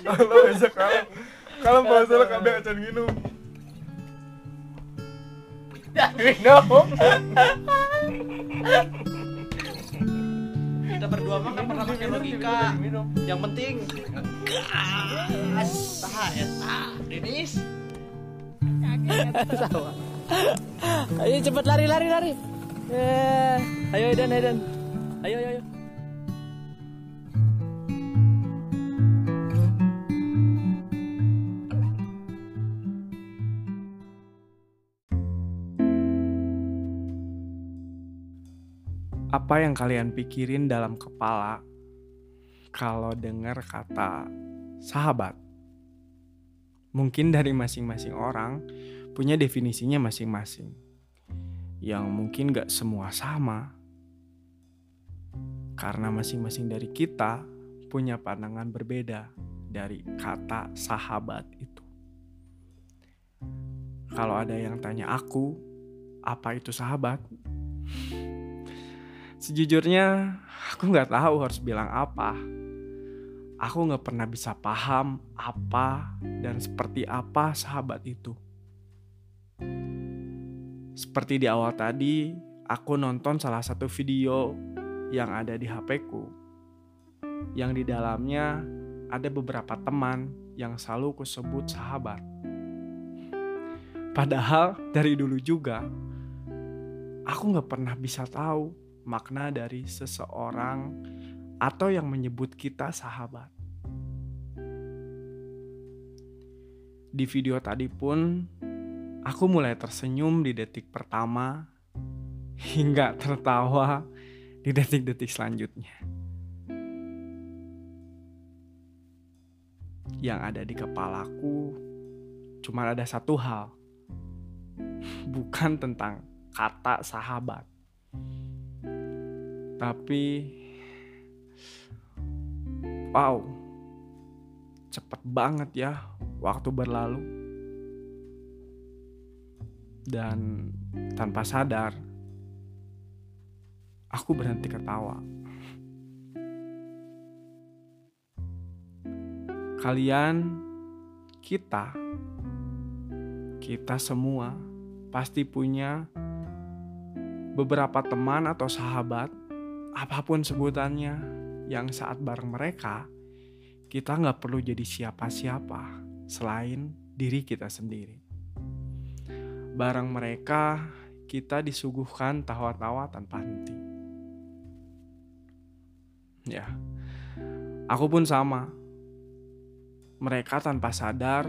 Lo besok kalau kalau masalah kabeh acan minum. minum Kita berdua mah kan pernah pakai logika. Yang penting gas. Tah eta, Denis. Ayo cepet lari lari lari. Eh, ayo Edan Edan. Ayo ayo ayo. Apa yang kalian pikirin dalam kepala kalau dengar kata sahabat? Mungkin dari masing-masing orang punya definisinya masing-masing. Yang mungkin gak semua sama. Karena masing-masing dari kita punya pandangan berbeda dari kata sahabat itu. Kalau ada yang tanya aku, apa itu sahabat? Sejujurnya, aku nggak tahu harus bilang apa. Aku nggak pernah bisa paham apa dan seperti apa sahabat itu. Seperti di awal tadi, aku nonton salah satu video yang ada di HP-ku. Yang di dalamnya ada beberapa teman yang selalu kusebut sahabat. Padahal dari dulu juga, aku nggak pernah bisa tahu makna dari seseorang atau yang menyebut kita sahabat. Di video tadi pun, aku mulai tersenyum di detik pertama hingga tertawa di detik-detik selanjutnya. Yang ada di kepalaku cuma ada satu hal, bukan tentang kata sahabat tapi wow, cepet banget ya waktu berlalu. Dan tanpa sadar, aku berhenti ketawa. Kalian, kita, kita semua pasti punya beberapa teman atau sahabat apa pun sebutannya yang saat bareng mereka kita nggak perlu jadi siapa-siapa selain diri kita sendiri. Bareng mereka kita disuguhkan tawa-tawa tanpa henti. Ya, aku pun sama. Mereka tanpa sadar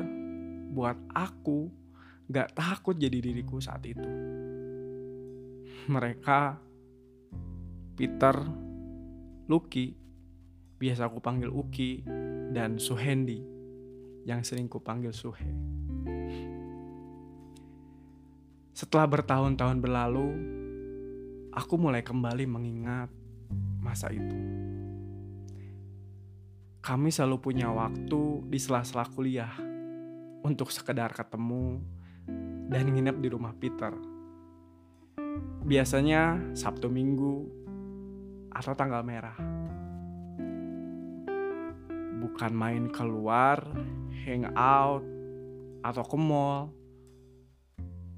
buat aku gak takut jadi diriku saat itu. Mereka Peter, Lucky, biasa aku panggil Uki, dan Suhendi, yang sering ku panggil Suhe. Setelah bertahun-tahun berlalu, aku mulai kembali mengingat masa itu. Kami selalu punya waktu di sela-sela kuliah untuk sekedar ketemu dan nginep di rumah Peter. Biasanya Sabtu Minggu atau tanggal merah. Bukan main keluar, hangout, atau ke mall,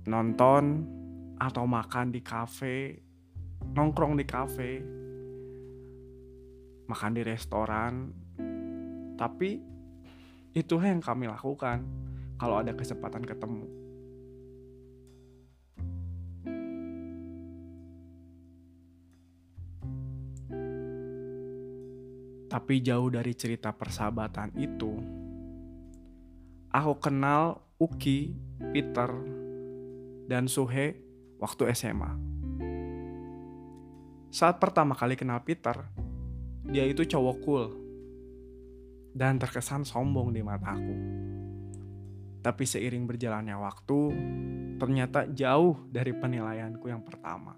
nonton, atau makan di kafe, nongkrong di kafe, makan di restoran. Tapi itu yang kami lakukan kalau ada kesempatan ketemu. Tapi jauh dari cerita persahabatan itu, aku kenal Uki, Peter, dan Suhe waktu SMA. Saat pertama kali kenal Peter, dia itu cowok cool dan terkesan sombong di mataku. Tapi seiring berjalannya waktu, ternyata jauh dari penilaianku yang pertama.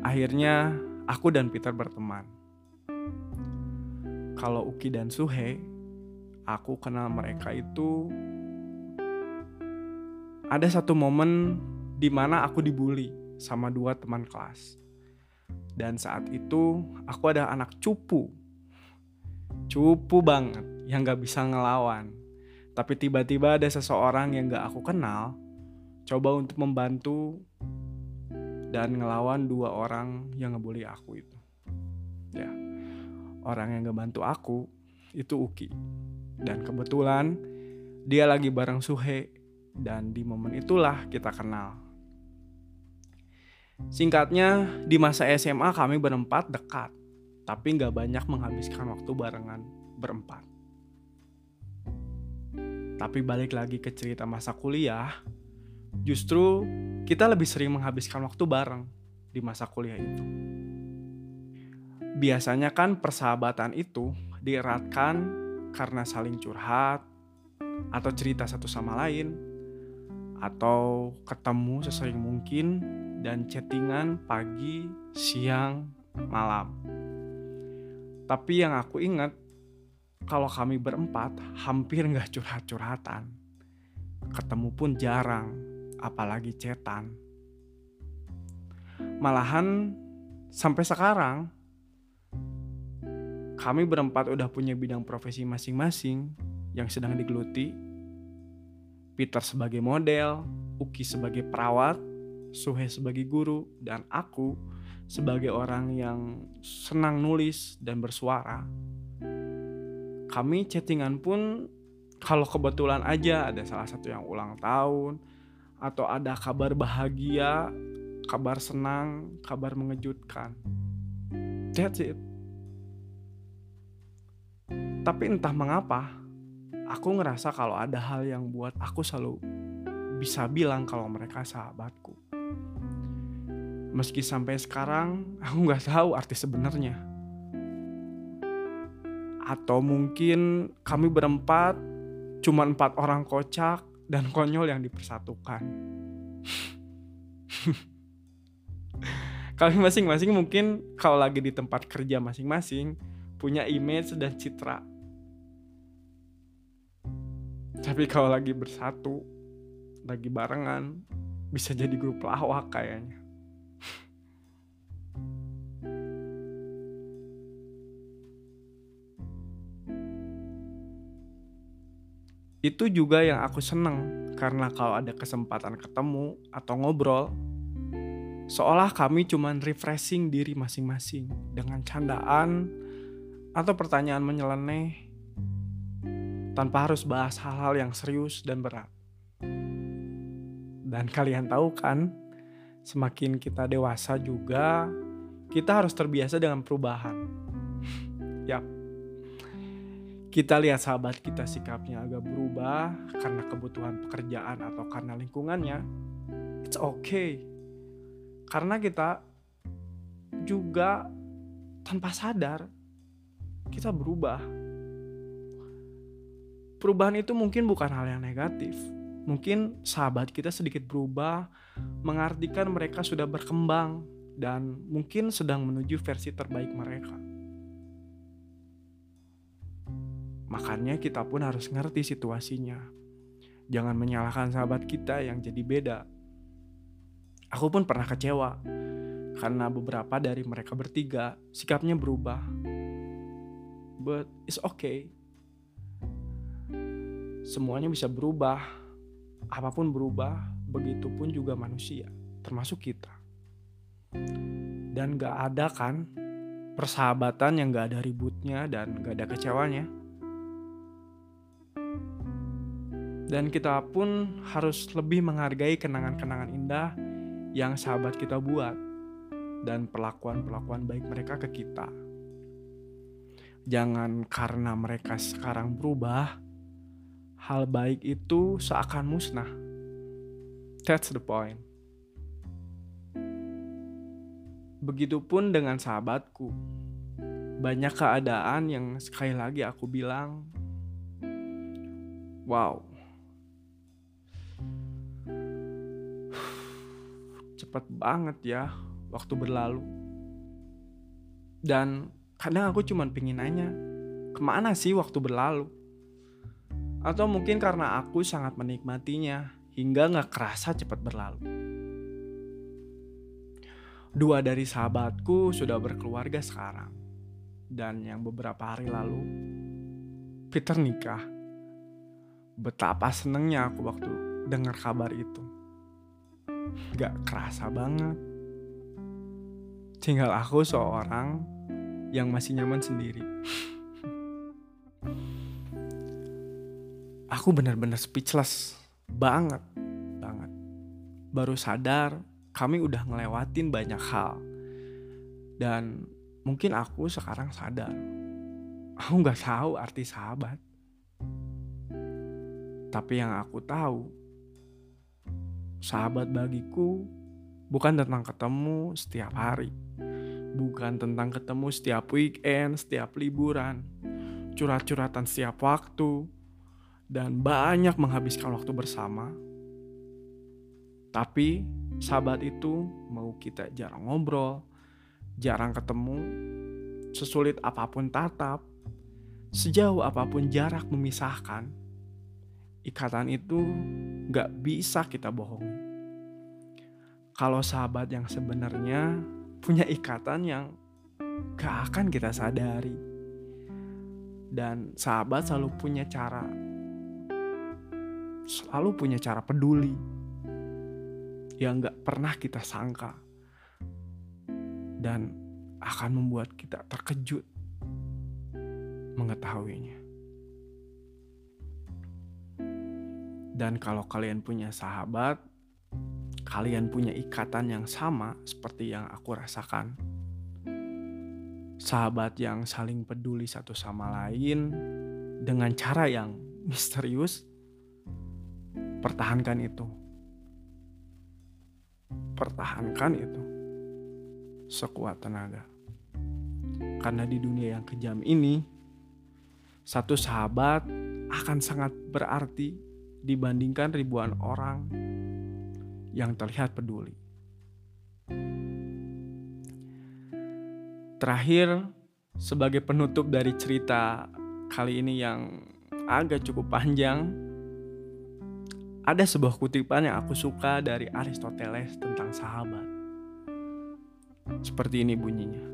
Akhirnya, aku dan Peter berteman kalau Uki dan Suhe, aku kenal mereka itu ada satu momen di mana aku dibully sama dua teman kelas. Dan saat itu aku ada anak cupu. Cupu banget yang gak bisa ngelawan. Tapi tiba-tiba ada seseorang yang gak aku kenal coba untuk membantu dan ngelawan dua orang yang ngebully aku itu. Ya, orang yang gak bantu aku itu Uki. Dan kebetulan dia lagi bareng Suhe dan di momen itulah kita kenal. Singkatnya, di masa SMA kami berempat dekat, tapi nggak banyak menghabiskan waktu barengan berempat. Tapi balik lagi ke cerita masa kuliah, justru kita lebih sering menghabiskan waktu bareng di masa kuliah itu. Biasanya kan persahabatan itu dieratkan karena saling curhat atau cerita satu sama lain atau ketemu sesering mungkin dan chattingan pagi, siang, malam. Tapi yang aku ingat kalau kami berempat hampir nggak curhat-curhatan. Ketemu pun jarang, apalagi cetan. Malahan sampai sekarang kami berempat udah punya bidang profesi masing-masing yang sedang digeluti. Peter sebagai model, Uki sebagai perawat, Suhe sebagai guru, dan aku sebagai orang yang senang nulis dan bersuara. Kami chattingan pun kalau kebetulan aja ada salah satu yang ulang tahun atau ada kabar bahagia, kabar senang, kabar mengejutkan. That's it. Tapi entah mengapa, aku ngerasa kalau ada hal yang buat aku selalu bisa bilang kalau mereka sahabatku. Meski sampai sekarang aku nggak tahu arti sebenarnya. Atau mungkin kami berempat cuma empat orang kocak dan konyol yang dipersatukan. kami masing-masing mungkin kalau lagi di tempat kerja masing-masing punya image dan citra tapi kalau lagi bersatu, lagi barengan, bisa jadi grup lawak kayaknya. Itu juga yang aku seneng karena kalau ada kesempatan ketemu atau ngobrol, seolah kami cuman refreshing diri masing-masing dengan candaan atau pertanyaan menyeleneh tanpa harus bahas hal-hal yang serius dan berat. Dan kalian tahu kan, semakin kita dewasa juga, kita harus terbiasa dengan perubahan. Yap. Kita lihat sahabat kita sikapnya agak berubah karena kebutuhan pekerjaan atau karena lingkungannya. It's okay. Karena kita juga tanpa sadar kita berubah perubahan itu mungkin bukan hal yang negatif. Mungkin sahabat kita sedikit berubah, mengartikan mereka sudah berkembang dan mungkin sedang menuju versi terbaik mereka. Makanya kita pun harus ngerti situasinya. Jangan menyalahkan sahabat kita yang jadi beda. Aku pun pernah kecewa karena beberapa dari mereka bertiga sikapnya berubah. But it's okay semuanya bisa berubah. Apa pun berubah, begitupun juga manusia, termasuk kita. Dan gak ada kan persahabatan yang gak ada ributnya dan gak ada kecewanya. Dan kita pun harus lebih menghargai kenangan-kenangan indah yang sahabat kita buat dan perlakuan-perlakuan baik mereka ke kita. Jangan karena mereka sekarang berubah, hal baik itu seakan musnah. That's the point. Begitupun dengan sahabatku. Banyak keadaan yang sekali lagi aku bilang, wow, cepet banget ya waktu berlalu. Dan kadang aku cuma pingin nanya, ke mana sih waktu berlalu? Atau mungkin karena aku sangat menikmatinya hingga gak kerasa cepat berlalu. Dua dari sahabatku sudah berkeluarga sekarang. Dan yang beberapa hari lalu, Peter nikah. Betapa senengnya aku waktu dengar kabar itu. Gak kerasa banget. Tinggal aku seorang yang masih nyaman sendiri. Aku benar-benar speechless banget, banget. Baru sadar kami udah ngelewatin banyak hal. Dan mungkin aku sekarang sadar. Aku nggak tahu arti sahabat. Tapi yang aku tahu, sahabat bagiku bukan tentang ketemu setiap hari. Bukan tentang ketemu setiap weekend, setiap liburan. Curhat-curhatan setiap waktu. Dan banyak menghabiskan waktu bersama. Tapi sahabat itu mau kita jarang ngobrol, jarang ketemu, sesulit apa pun tatap, sejauh apa pun jarak memisahkan, ikatan itu gak bisa kita bohongi. Kalau sahabat yang sebenarnya punya ikatan yang gak akan kita sadari. Dan sahabat selalu punya cara, selalu punya cara peduli yang gak pernah kita sangka. Dan akan membuat kita terkejut mengetahuinya. Dan kalau kalian punya sahabat, kalian punya ikatan yang sama seperti yang aku rasakan. Sahabat yang saling peduli satu sama lain dengan cara yang misterius, pertahankan itu. Pertahankan itu sekuat tenaga. Karena di dunia yang kejam ini, satu sahabat akan sangat berarti dibandingkan ribuan orang yang terlihat peduli. Terakhir, sebagai penutup dari cerita kali ini yang agak cukup panjang, ada sebuah kutipan yang aku suka dari Aristoteles tentang sahabat. Seperti ini bunyinya.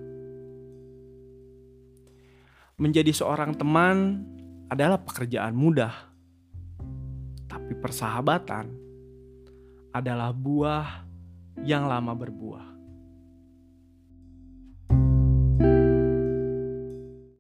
Menjadi seorang teman adalah pekerjaan mudah, tapi persahabatan adalah buah yang lama berbuah.